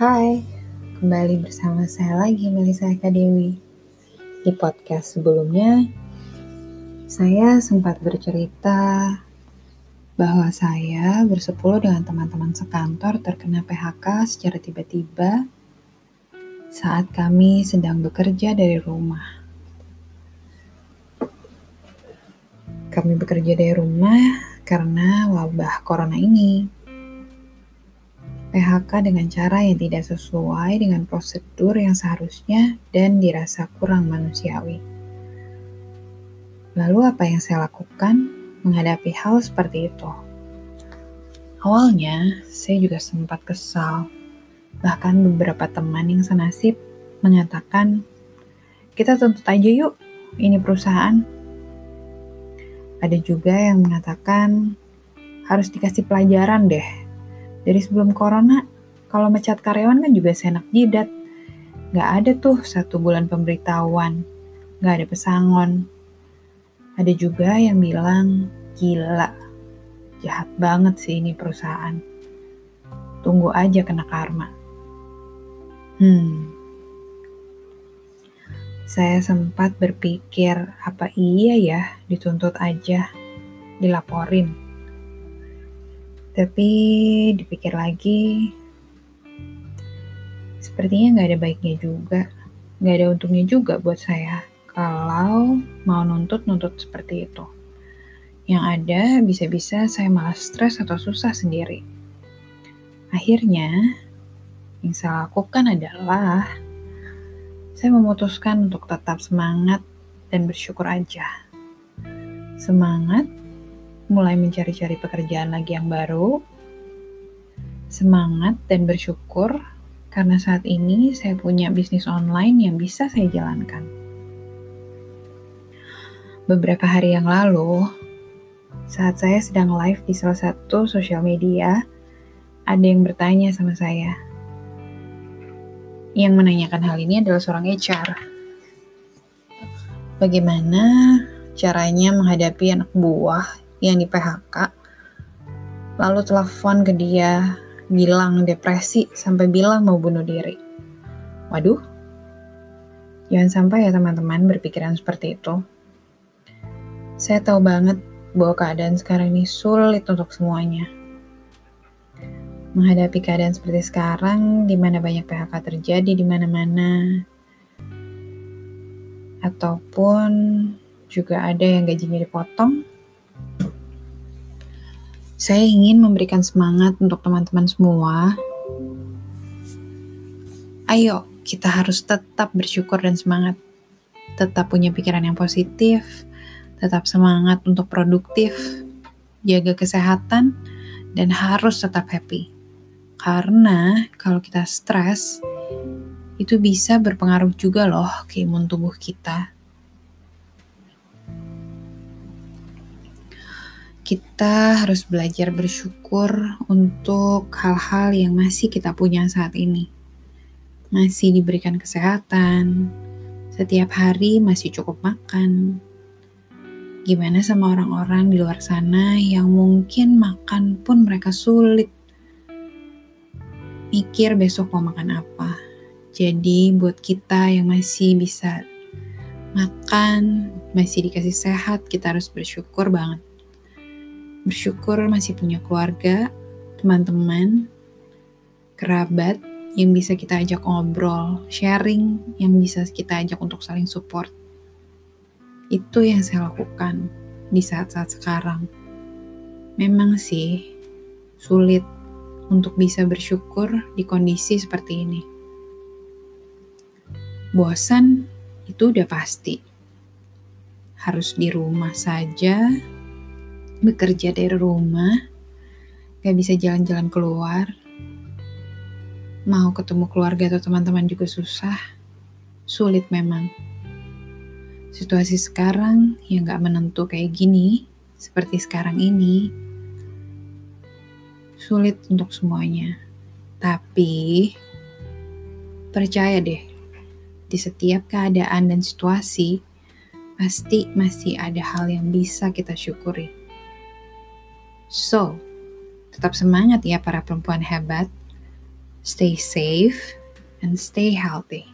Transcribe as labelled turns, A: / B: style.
A: Hai, kembali bersama saya lagi Melisa Eka Dewi. Di podcast sebelumnya, saya sempat bercerita bahwa saya bersepuluh dengan teman-teman sekantor terkena PHK secara tiba-tiba saat kami sedang bekerja dari rumah. Kami bekerja dari rumah karena wabah corona ini. PHK dengan cara yang tidak sesuai dengan prosedur yang seharusnya dan dirasa kurang manusiawi. Lalu apa yang saya lakukan menghadapi hal seperti itu? Awalnya, saya juga sempat kesal. Bahkan beberapa teman yang senasib mengatakan, kita tuntut aja yuk, ini perusahaan. Ada juga yang mengatakan, harus dikasih pelajaran deh dari sebelum corona, kalau mecat karyawan kan juga seenak jidat. Gak ada tuh satu bulan pemberitahuan, gak ada pesangon. Ada juga yang bilang, gila, jahat banget sih ini perusahaan. Tunggu aja kena karma. Hmm, saya sempat berpikir apa iya ya dituntut aja, dilaporin. Tapi dipikir lagi, sepertinya nggak ada baiknya juga, nggak ada untungnya juga buat saya kalau mau nuntut-nuntut seperti itu. Yang ada bisa-bisa saya malah stres atau susah sendiri. Akhirnya, yang saya lakukan adalah saya memutuskan untuk tetap semangat dan bersyukur aja. Semangat mulai mencari-cari pekerjaan lagi yang baru, semangat dan bersyukur karena saat ini saya punya bisnis online yang bisa saya jalankan. Beberapa hari yang lalu, saat saya sedang live di salah satu sosial media, ada yang bertanya sama saya. Yang menanyakan hal ini adalah seorang HR. Bagaimana caranya menghadapi anak buah yang di PHK lalu telepon ke dia bilang depresi sampai bilang mau bunuh diri. Waduh, jangan sampai ya teman-teman berpikiran seperti itu. Saya tahu banget bahwa keadaan sekarang ini sulit untuk semuanya. Menghadapi keadaan seperti sekarang, di mana banyak PHK terjadi di mana-mana, ataupun juga ada yang gajinya dipotong, saya ingin memberikan semangat untuk teman-teman semua. Ayo, kita harus tetap bersyukur dan semangat. Tetap punya pikiran yang positif, tetap semangat untuk produktif, jaga kesehatan, dan harus tetap happy. Karena kalau kita stres, itu bisa berpengaruh juga loh ke imun tubuh kita. Kita harus belajar bersyukur untuk hal-hal yang masih kita punya saat ini. Masih diberikan kesehatan, setiap hari masih cukup makan. Gimana sama orang-orang di luar sana yang mungkin makan pun mereka sulit mikir besok mau makan apa. Jadi buat kita yang masih bisa makan, masih dikasih sehat, kita harus bersyukur banget bersyukur masih punya keluarga, teman-teman, kerabat yang bisa kita ajak ngobrol, sharing yang bisa kita ajak untuk saling support. Itu yang saya lakukan di saat-saat sekarang. Memang sih sulit untuk bisa bersyukur di kondisi seperti ini. Bosan itu udah pasti. Harus di rumah saja bekerja dari rumah, gak bisa jalan-jalan keluar, mau ketemu keluarga atau teman-teman juga susah, sulit memang. Situasi sekarang yang gak menentu kayak gini, seperti sekarang ini, sulit untuk semuanya. Tapi, percaya deh, di setiap keadaan dan situasi, pasti masih ada hal yang bisa kita syukuri. So, tetap semangat ya para perempuan hebat. Stay safe and stay healthy.